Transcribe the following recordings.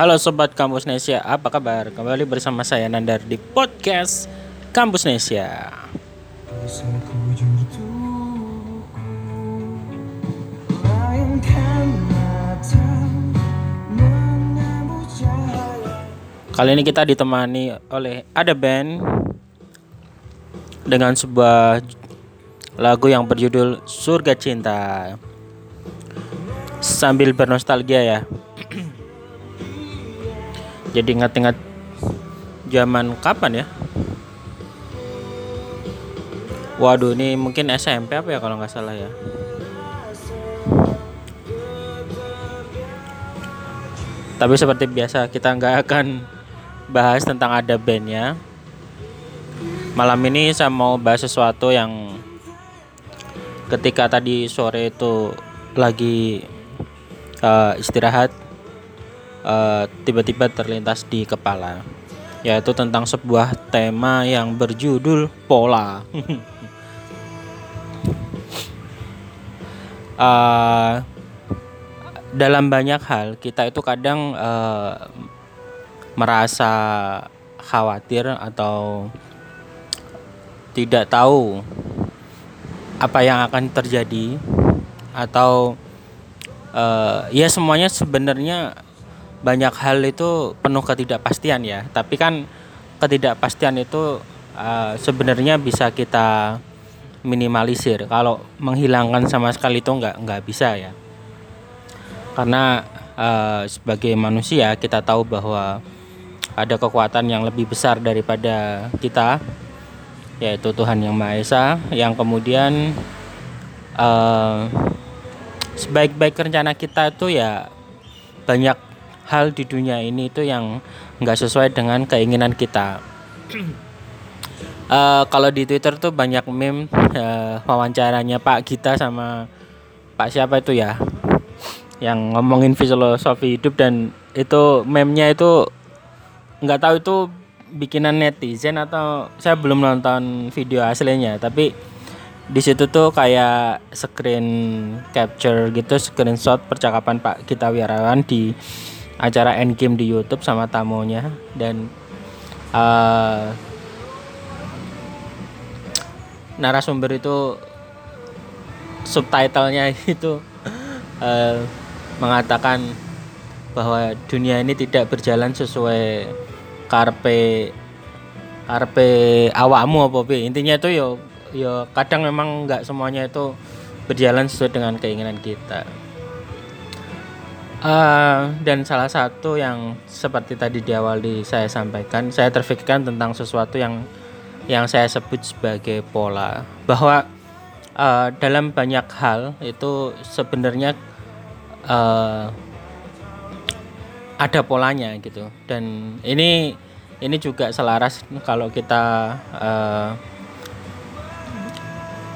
Halo Sobat Kampus Nesia, apa kabar? Kembali bersama saya Nandar di podcast Kampus Nesia Kali ini kita ditemani oleh ada band dengan sebuah lagu yang berjudul Surga Cinta. Sambil bernostalgia ya. Jadi ingat-ingat zaman kapan ya? Waduh, ini mungkin SMP apa ya kalau nggak salah ya? Tapi seperti biasa kita nggak akan bahas tentang ada bandnya. Malam ini saya mau bahas sesuatu yang ketika tadi sore itu lagi uh, istirahat tiba tiba-tiba terlintas di kepala yaitu tentang sebuah tema yang berjudul pola. uh, dalam banyak hal kita itu kadang uh, merasa khawatir atau tidak tahu apa yang akan terjadi atau uh, ya semuanya sebenarnya banyak hal itu penuh ketidakpastian ya. Tapi kan ketidakpastian itu uh, sebenarnya bisa kita minimalisir. Kalau menghilangkan sama sekali itu nggak nggak bisa ya. Karena uh, sebagai manusia kita tahu bahwa ada kekuatan yang lebih besar daripada kita yaitu Tuhan yang Maha Esa yang kemudian uh, sebaik-baik rencana kita itu ya banyak hal di dunia ini itu yang nggak sesuai dengan keinginan kita. Uh, kalau di Twitter tuh banyak meme uh, wawancaranya Pak Gita sama Pak siapa itu ya yang ngomongin filosofi hidup dan itu meme-nya itu nggak tahu itu bikinan netizen atau saya belum nonton video aslinya tapi di situ tuh kayak screen capture gitu screenshot percakapan Pak Gita Wirawan di acara Endgame di YouTube sama tamunya dan uh, narasumber itu subtitlenya itu uh, mengatakan bahwa dunia ini tidak berjalan sesuai karpe karpe awakmu apa bi intinya itu yo yo kadang memang nggak semuanya itu berjalan sesuai dengan keinginan kita uh, dan salah satu yang seperti tadi di awal di saya sampaikan saya terfikirkan tentang sesuatu yang yang saya sebut sebagai pola. Bahwa uh, dalam banyak hal itu sebenarnya uh, ada polanya gitu. Dan ini ini juga selaras kalau kita uh,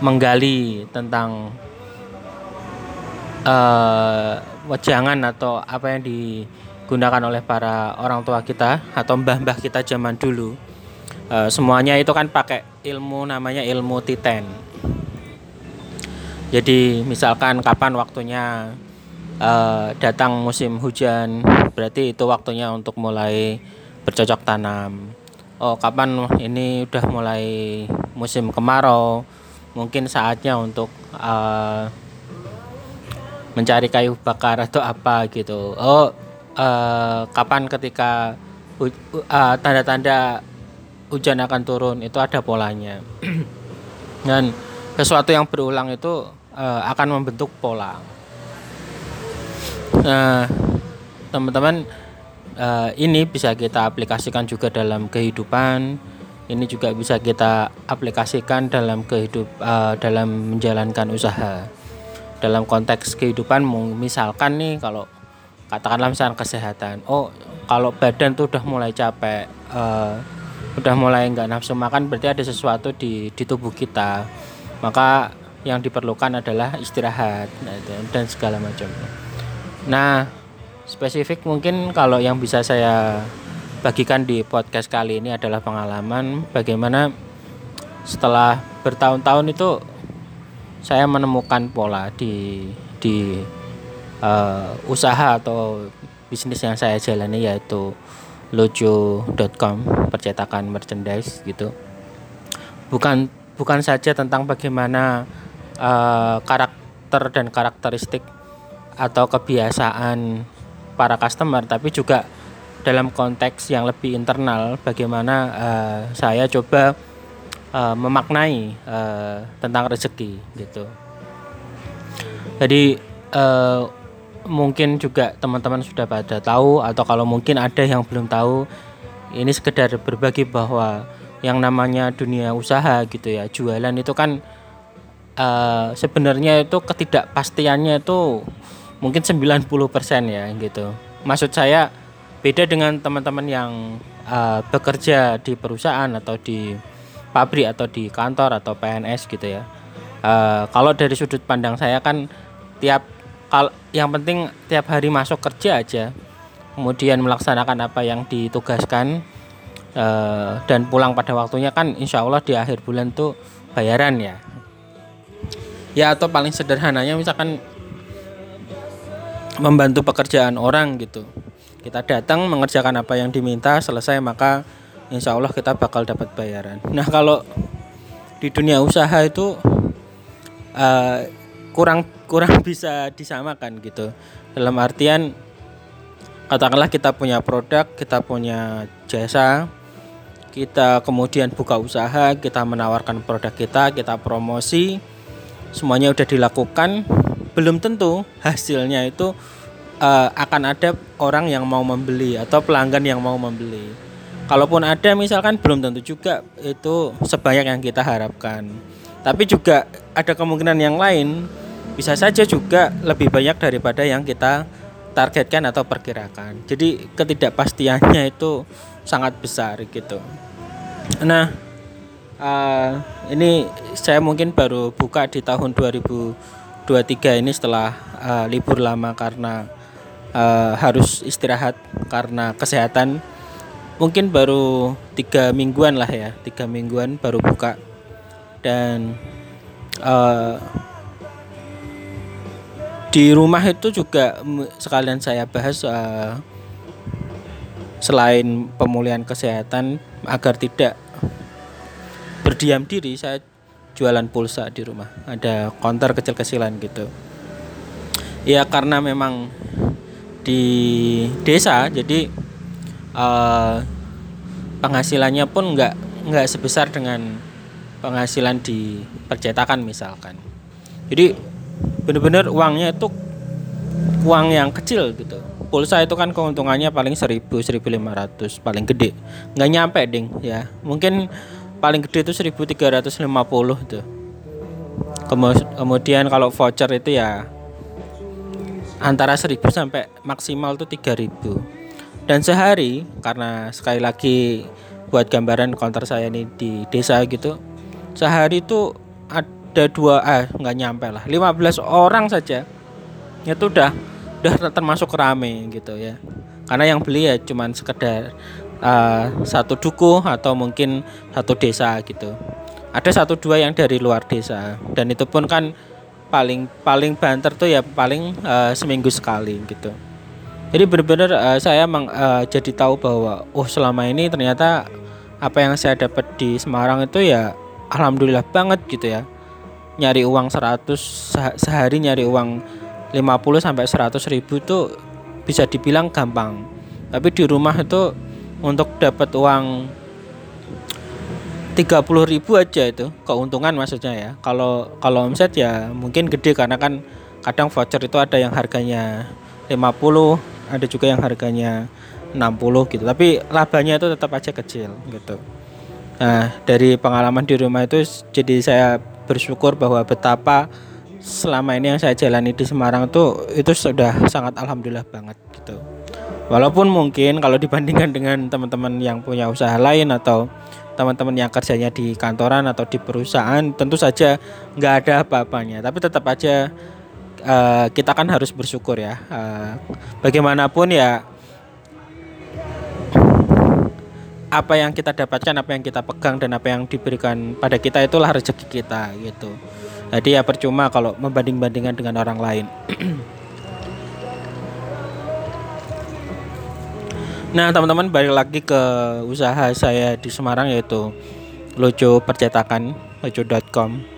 menggali tentang uh, wejangan atau apa yang digunakan oleh para orang tua kita atau mbah-mbah kita zaman dulu. Uh, semuanya itu kan pakai ilmu namanya ilmu titen. Jadi misalkan kapan waktunya uh, datang musim hujan berarti itu waktunya untuk mulai bercocok tanam. Oh kapan ini udah mulai musim kemarau mungkin saatnya untuk uh, mencari kayu bakar atau apa gitu oh uh, kapan ketika tanda-tanda uh, hujan akan turun itu ada polanya dan sesuatu yang berulang itu uh, akan membentuk pola Nah, teman-teman uh, ini bisa kita aplikasikan juga dalam kehidupan. Ini juga bisa kita aplikasikan dalam kehidup uh, dalam menjalankan usaha. Dalam konteks kehidupan misalkan nih kalau katakanlah misalnya kesehatan. Oh, kalau badan tuh udah mulai capek, uh, udah mulai nggak nafsu makan berarti ada sesuatu di di tubuh kita. Maka yang diperlukan adalah istirahat nah, dan segala macam. Nah, spesifik mungkin kalau yang bisa saya bagikan di podcast kali ini adalah pengalaman bagaimana setelah bertahun-tahun itu saya menemukan pola di di uh, usaha atau bisnis yang saya jalani yaitu lojo.com percetakan merchandise gitu. Bukan bukan saja tentang bagaimana uh, karakter dan karakteristik atau kebiasaan para customer tapi juga dalam konteks yang lebih internal bagaimana uh, saya coba uh, memaknai uh, tentang rezeki gitu. Jadi uh, mungkin juga teman-teman sudah pada tahu atau kalau mungkin ada yang belum tahu ini sekedar berbagi bahwa yang namanya dunia usaha gitu ya jualan itu kan uh, sebenarnya itu ketidakpastiannya itu mungkin 90% ya gitu. Maksud saya beda dengan teman-teman yang uh, bekerja di perusahaan atau di pabrik atau di kantor atau PNS gitu ya. Uh, kalau dari sudut pandang saya kan tiap kalau yang penting tiap hari masuk kerja aja kemudian melaksanakan apa yang ditugaskan uh, dan pulang pada waktunya kan insya Allah di akhir bulan tuh bayaran ya. Ya atau paling sederhananya misalkan membantu pekerjaan orang gitu. Kita datang mengerjakan apa yang diminta selesai maka insya Allah kita bakal dapat bayaran. Nah kalau di dunia usaha itu uh, kurang kurang bisa disamakan gitu. Dalam artian katakanlah kita punya produk kita punya jasa kita kemudian buka usaha kita menawarkan produk kita kita promosi semuanya udah dilakukan belum tentu hasilnya itu uh, akan ada orang yang mau membeli atau pelanggan yang mau membeli kalaupun ada misalkan belum tentu juga itu sebanyak yang kita harapkan tapi juga ada kemungkinan yang lain bisa saja juga lebih banyak daripada yang kita targetkan atau perkirakan. Jadi ketidakpastiannya itu sangat besar gitu. Nah, uh, ini saya mungkin baru buka di tahun 2023 ini setelah uh, libur lama karena uh, harus istirahat karena kesehatan. Mungkin baru tiga mingguan lah ya, tiga mingguan baru buka. Dan uh, di rumah itu juga sekalian saya bahas uh, selain pemulihan kesehatan agar tidak berdiam diri saya jualan pulsa di rumah. Ada konter kecil-kecilan gitu. Ya karena memang di desa jadi uh, penghasilannya pun nggak nggak sebesar dengan penghasilan di percetakan misalkan. Jadi bener-bener uangnya itu uang yang kecil gitu. Pulsa itu kan keuntungannya paling 1000 1500 paling gede. Nggak nyampe ding ya. Mungkin paling gede itu 1350 tuh. Kemudian kalau voucher itu ya antara 1000 sampai maksimal tuh 3000 dan sehari karena sekali lagi buat gambaran counter saya ini di desa gitu sehari itu ada dua eh nggak nyampe lah 15 orang saja. Itu udah udah termasuk rame gitu ya. Karena yang beli ya cuman sekedar uh, satu duku atau mungkin satu desa gitu. Ada satu dua yang dari luar desa dan itu pun kan paling paling banter tuh ya paling uh, seminggu sekali gitu jadi benar-benar uh, saya meng, uh, jadi tahu bahwa oh selama ini ternyata apa yang saya dapat di Semarang itu ya alhamdulillah banget gitu ya. Nyari uang 100 sehari nyari uang 50 sampai 100 ribu itu bisa dibilang gampang. Tapi di rumah itu untuk dapat uang 30 ribu aja itu keuntungan maksudnya ya. Kalau kalau omset ya mungkin gede karena kan kadang voucher itu ada yang harganya 50 ada juga yang harganya 60 gitu tapi labanya itu tetap aja kecil gitu nah dari pengalaman di rumah itu jadi saya bersyukur bahwa betapa selama ini yang saya jalani di Semarang tuh itu sudah sangat alhamdulillah banget gitu. Walaupun mungkin kalau dibandingkan dengan teman-teman yang punya usaha lain atau teman-teman yang kerjanya di kantoran atau di perusahaan tentu saja nggak ada apa-apanya tapi tetap aja uh, kita kan harus bersyukur ya uh, bagaimanapun ya apa yang kita dapatkan, apa yang kita pegang dan apa yang diberikan pada kita itulah rezeki kita gitu. Jadi ya percuma kalau membanding-bandingkan dengan orang lain. Nah, teman-teman balik lagi ke usaha saya di Semarang yaitu Lojo Percetakan, lojo.com.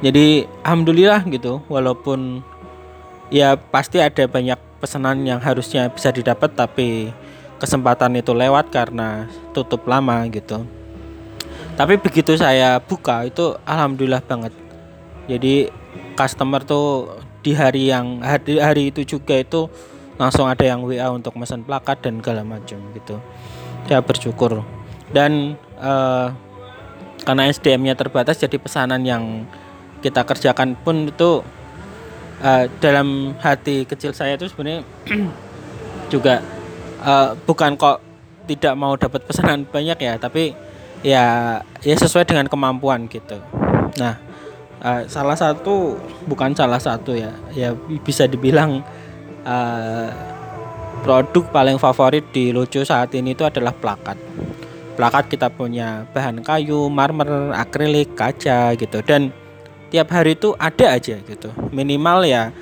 Jadi alhamdulillah gitu, walaupun ya pasti ada banyak pesanan yang harusnya bisa didapat tapi kesempatan itu lewat karena tutup lama gitu. Tapi begitu saya buka itu alhamdulillah banget. Jadi customer tuh di hari yang hari, hari itu juga itu langsung ada yang WA untuk pesan plakat dan segala macam gitu saya bersyukur dan uh, karena SDM-nya terbatas jadi pesanan yang kita kerjakan pun itu uh, dalam hati kecil saya itu sebenarnya juga uh, bukan kok tidak mau dapat pesanan banyak ya tapi ya ya sesuai dengan kemampuan gitu nah uh, salah satu bukan salah satu ya ya bisa dibilang uh, produk paling favorit di Lucu saat ini itu adalah plakat. Plakat kita punya bahan kayu, marmer, akrilik, kaca gitu dan tiap hari itu ada aja gitu. Minimal ya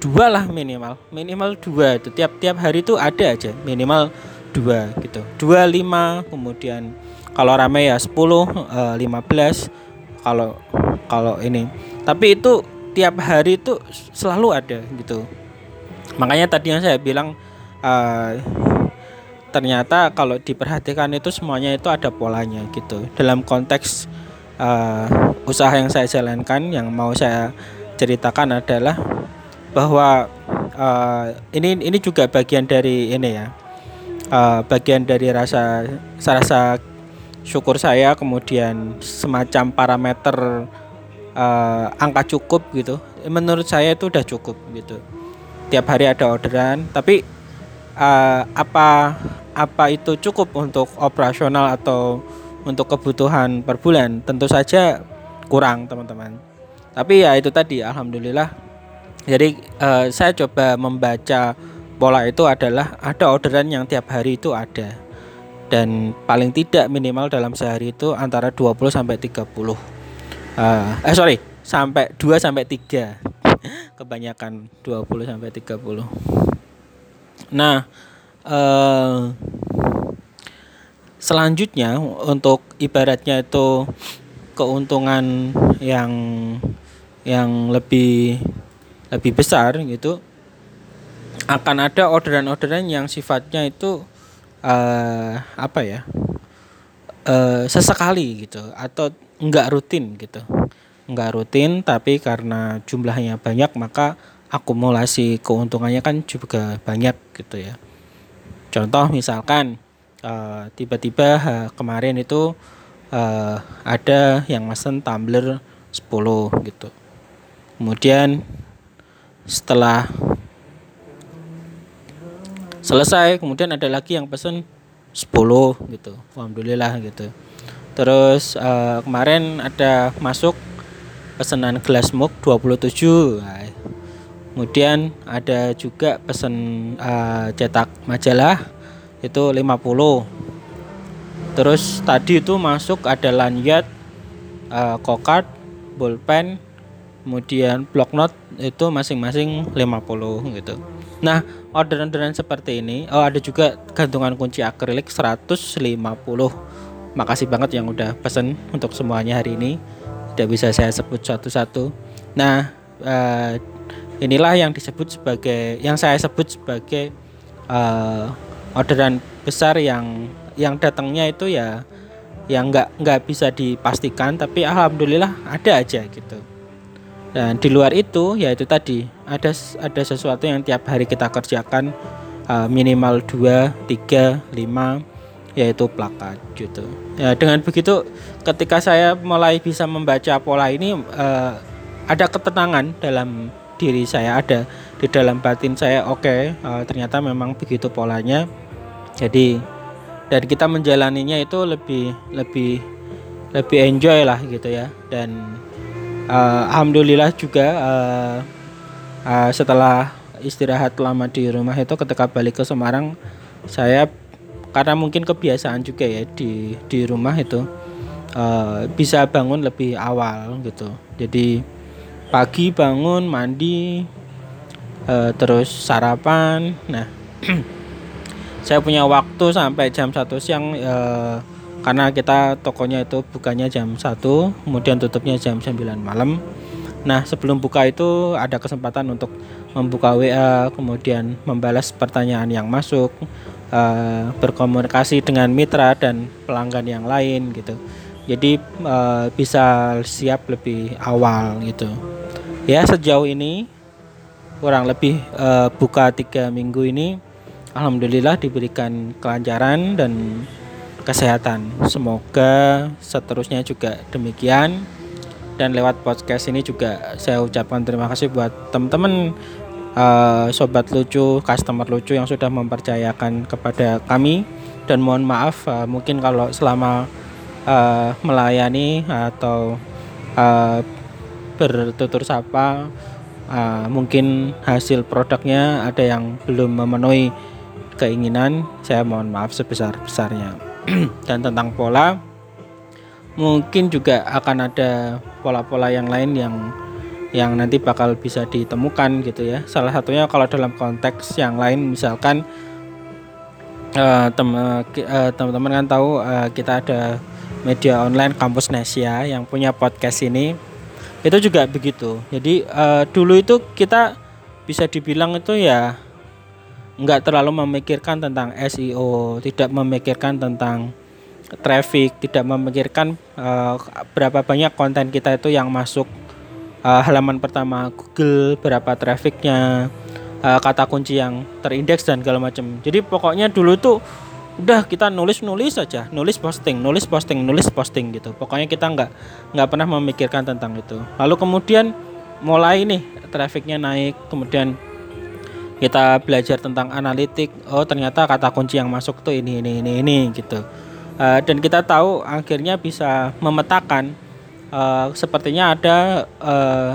dua lah minimal, minimal dua itu tiap tiap hari itu ada aja minimal dua gitu. Dua lima kemudian kalau rame ya sepuluh eh, lima belas kalau kalau ini. Tapi itu tiap hari itu selalu ada gitu makanya tadi yang saya bilang uh, ternyata kalau diperhatikan itu semuanya itu ada polanya gitu dalam konteks uh, usaha yang saya jalankan yang mau saya ceritakan adalah bahwa uh, ini ini juga bagian dari ini ya. Uh, bagian dari rasa rasa syukur saya kemudian semacam parameter uh, angka cukup gitu. Menurut saya itu udah cukup gitu. Tiap hari ada orderan tapi uh, apa apa itu cukup untuk operasional atau untuk kebutuhan per bulan tentu saja kurang teman-teman. Tapi ya itu tadi alhamdulillah. Jadi uh, saya coba membaca pola itu adalah ada orderan yang tiap hari itu ada. Dan paling tidak minimal dalam sehari itu antara 20 sampai 30 uh, eh sorry sampai 2 sampai 3 kebanyakan 20 sampai 30 nah eh, selanjutnya untuk ibaratnya itu keuntungan yang yang lebih lebih besar gitu akan ada orderan-orderan yang sifatnya itu uh, apa ya uh, sesekali gitu atau enggak rutin gitu. Nggak rutin tapi karena jumlahnya banyak maka akumulasi keuntungannya kan juga banyak gitu ya. Contoh misalkan uh, tiba-tiba uh, kemarin itu uh, ada yang mesen tumbler 10 gitu. Kemudian setelah selesai kemudian ada lagi yang pesen 10 gitu. Alhamdulillah gitu. Terus uh, kemarin ada masuk pesanan gelas mug 27 nah, kemudian ada juga pesan uh, cetak majalah itu 50 terus tadi itu masuk ada lanyard uh, kokard bolpen kemudian block note itu masing-masing 50 gitu. Nah orderan-orderan seperti ini oh ada juga gantungan kunci akrilik 150 makasih banget yang udah pesen untuk semuanya hari ini. Tidak bisa saya sebut satu-satu. Nah, uh, inilah yang disebut sebagai yang saya sebut sebagai uh, orderan besar yang yang datangnya itu ya yang nggak nggak bisa dipastikan tapi alhamdulillah ada aja gitu dan di luar itu ya itu tadi ada ada sesuatu yang tiap hari kita kerjakan uh, minimal 2, 3, 5 yaitu plakat gitu. Ya dengan begitu ketika saya mulai bisa membaca pola ini uh, ada ketenangan dalam diri saya ada di dalam batin saya oke okay, uh, eh, ternyata memang begitu polanya. Jadi dan kita menjalaninya itu lebih lebih lebih enjoy lah gitu ya. Dan uh, alhamdulillah juga uh, uh, setelah istirahat lama di rumah itu ketika balik ke Semarang saya karena mungkin kebiasaan juga ya di di rumah itu uh, bisa bangun lebih awal gitu. Jadi pagi bangun mandi uh, terus sarapan. Nah saya punya waktu sampai jam 1 siang eh, karena kita tokonya itu bukanya jam 1 kemudian tutupnya jam 9 malam. Nah sebelum buka itu ada kesempatan untuk membuka WA kemudian membalas pertanyaan yang masuk eh, berkomunikasi dengan mitra dan pelanggan yang lain gitu. Jadi eh, bisa siap lebih awal gitu. Ya sejauh ini kurang lebih eh, buka tiga minggu ini Alhamdulillah diberikan kelancaran dan kesehatan. Semoga seterusnya juga demikian. Dan lewat podcast ini juga saya ucapkan terima kasih buat teman-teman uh, sobat lucu, customer lucu yang sudah mempercayakan kepada kami dan mohon maaf uh, mungkin kalau selama uh, melayani atau uh, bertutur sapa uh, mungkin hasil produknya ada yang belum memenuhi keinginan saya mohon maaf sebesar-besarnya. Dan tentang pola mungkin juga akan ada pola-pola yang lain yang yang nanti bakal bisa ditemukan gitu ya. Salah satunya kalau dalam konteks yang lain misalkan uh, teman-teman kan tahu uh, kita ada media online kampus Nesia yang punya podcast ini. Itu juga begitu. Jadi uh, dulu itu kita bisa dibilang itu ya nggak terlalu memikirkan tentang SEO, tidak memikirkan tentang traffic, tidak memikirkan uh, berapa banyak konten kita itu yang masuk uh, halaman pertama Google, berapa trafficnya, uh, kata kunci yang terindeks dan segala macam. Jadi pokoknya dulu tuh udah kita nulis nulis saja, nulis posting, nulis posting, nulis posting gitu. Pokoknya kita nggak nggak pernah memikirkan tentang itu. Lalu kemudian mulai nih trafficnya naik, kemudian kita belajar tentang analitik. Oh ternyata kata kunci yang masuk tuh ini ini ini ini gitu. Uh, dan kita tahu akhirnya bisa memetakan uh, sepertinya ada eh,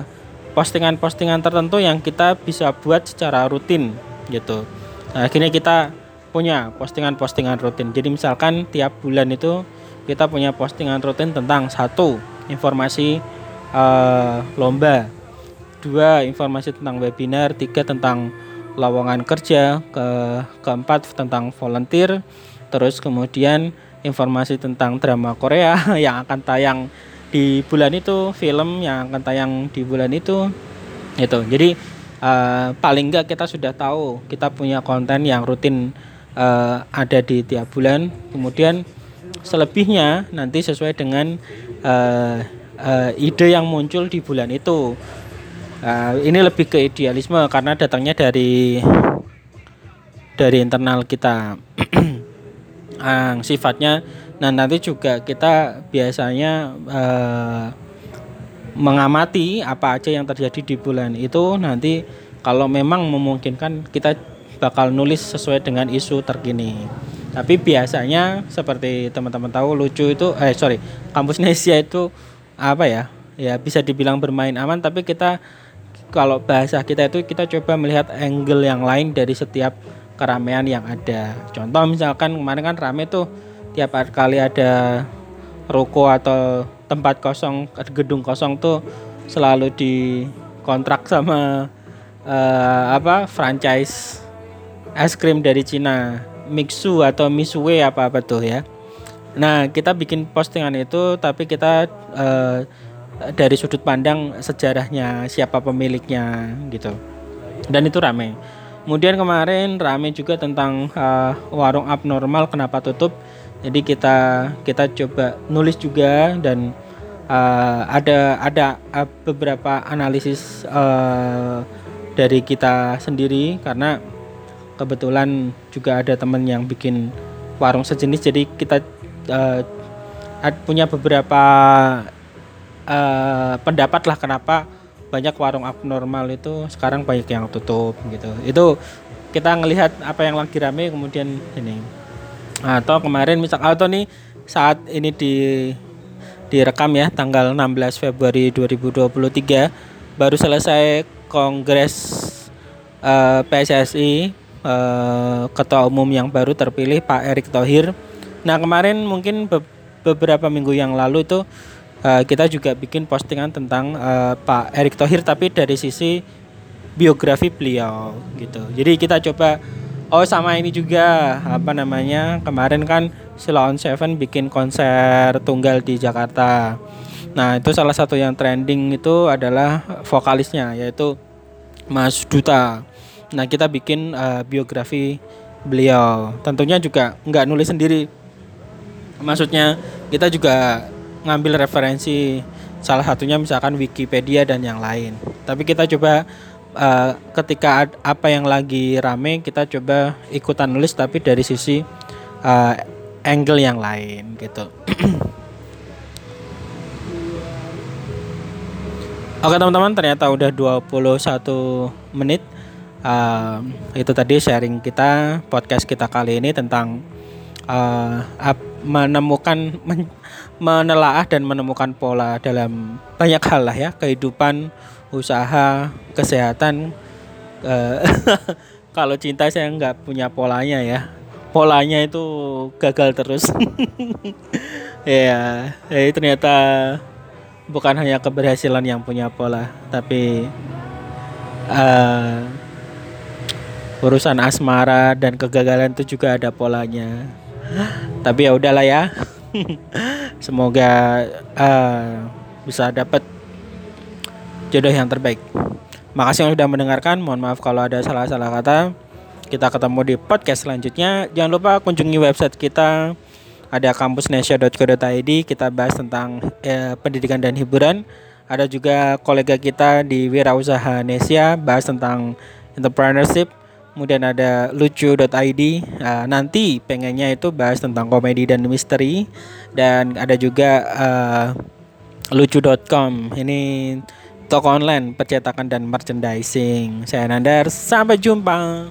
postingan-postingan tertentu yang kita bisa buat secara rutin gitu. Nah, akhirnya kita punya postingan-postingan rutin. Jadi misalkan tiap bulan itu kita punya postingan rutin tentang satu informasi uh, lomba. Dua informasi tentang webinar. Tiga tentang lowongan kerja, ke keempat tentang volunteer, terus kemudian informasi tentang drama Korea yang akan tayang di bulan itu, film yang akan tayang di bulan itu. Itu. Jadi uh, paling enggak kita sudah tahu kita punya konten yang rutin uh, ada di tiap bulan. Kemudian selebihnya nanti sesuai dengan uh, uh, ide yang muncul di bulan itu. Nah, ini lebih ke idealisme karena datangnya dari dari internal kita. ah, sifatnya nah nanti juga kita biasanya uh, mengamati apa aja yang terjadi di bulan itu nanti kalau memang memungkinkan kita bakal nulis sesuai dengan isu terkini. Tapi biasanya seperti teman-teman tahu lucu itu eh sorry kampus Nesia itu apa ya ya bisa dibilang bermain aman tapi kita kalau bahasa kita itu kita coba melihat angle yang lain dari setiap keramaian yang ada. Contoh misalkan kemarin kan rame tuh tiap kali ada ruko atau tempat kosong, gedung kosong tuh selalu dikontrak sama uh, apa franchise es krim dari Cina, Mixu atau Misue apa apa tuh ya. Nah kita bikin postingan itu tapi kita uh, dari sudut pandang sejarahnya siapa pemiliknya gitu. Dan itu rame. Kemudian kemarin rame juga tentang uh, warung abnormal kenapa tutup. Jadi kita kita coba nulis juga dan uh, ada ada beberapa analisis uh, dari kita sendiri karena kebetulan juga ada teman yang bikin warung sejenis. Jadi kita uh, punya beberapa uh, pendapat lah kenapa banyak warung abnormal itu sekarang banyak yang tutup gitu itu kita ngelihat apa yang lagi rame kemudian ini atau kemarin misal atau nih saat ini di direkam ya tanggal 16 Februari 2023 baru selesai kongres uh, eh, PSSI uh, eh, ketua umum yang baru terpilih Pak Erick Thohir. Nah kemarin mungkin be beberapa minggu yang lalu itu uh, kita juga bikin postingan tentang uh, Pak Erick Thohir tapi dari sisi biografi beliau gitu. Jadi kita coba Oh sama ini juga apa namanya kemarin kan Silon Seven bikin konser tunggal di Jakarta. Nah itu salah satu yang trending itu adalah vokalisnya yaitu Mas Duta. Nah kita bikin uh, biografi beliau. Tentunya juga nggak nulis sendiri. Maksudnya kita juga ngambil referensi salah satunya misalkan Wikipedia dan yang lain. Tapi kita coba uh, ketika apa yang lagi rame kita coba ikutan nulis tapi dari sisi uh, angle yang lain gitu. Oke teman-teman ternyata udah 21 menit uh, Itu tadi sharing kita podcast kita kali ini tentang uh, menemukan men, menelaah dan menemukan pola dalam banyak hal lah ya. Kehidupan usaha kesehatan uh, kalau cinta saya nggak punya polanya ya. Polanya itu gagal terus. Ya eh, ternyata bukan hanya keberhasilan yang punya pola tapi uh, urusan asmara dan kegagalan itu juga ada polanya tapi ya udahlah ya semoga uh, bisa dapat jodoh yang terbaik. Makasih yang sudah mendengarkan. Mohon maaf kalau ada salah-salah kata. Kita ketemu di podcast selanjutnya. Jangan lupa kunjungi website kita ada kampusnesia.co.id kita bahas tentang eh, pendidikan dan hiburan. Ada juga kolega kita di Wirausaha Nesia bahas tentang entrepreneurship. Kemudian ada lucu.id uh, nanti pengennya itu bahas tentang komedi dan misteri dan ada juga uh, lucu.com ini toko online percetakan dan merchandising. Saya Nandar, sampai jumpa.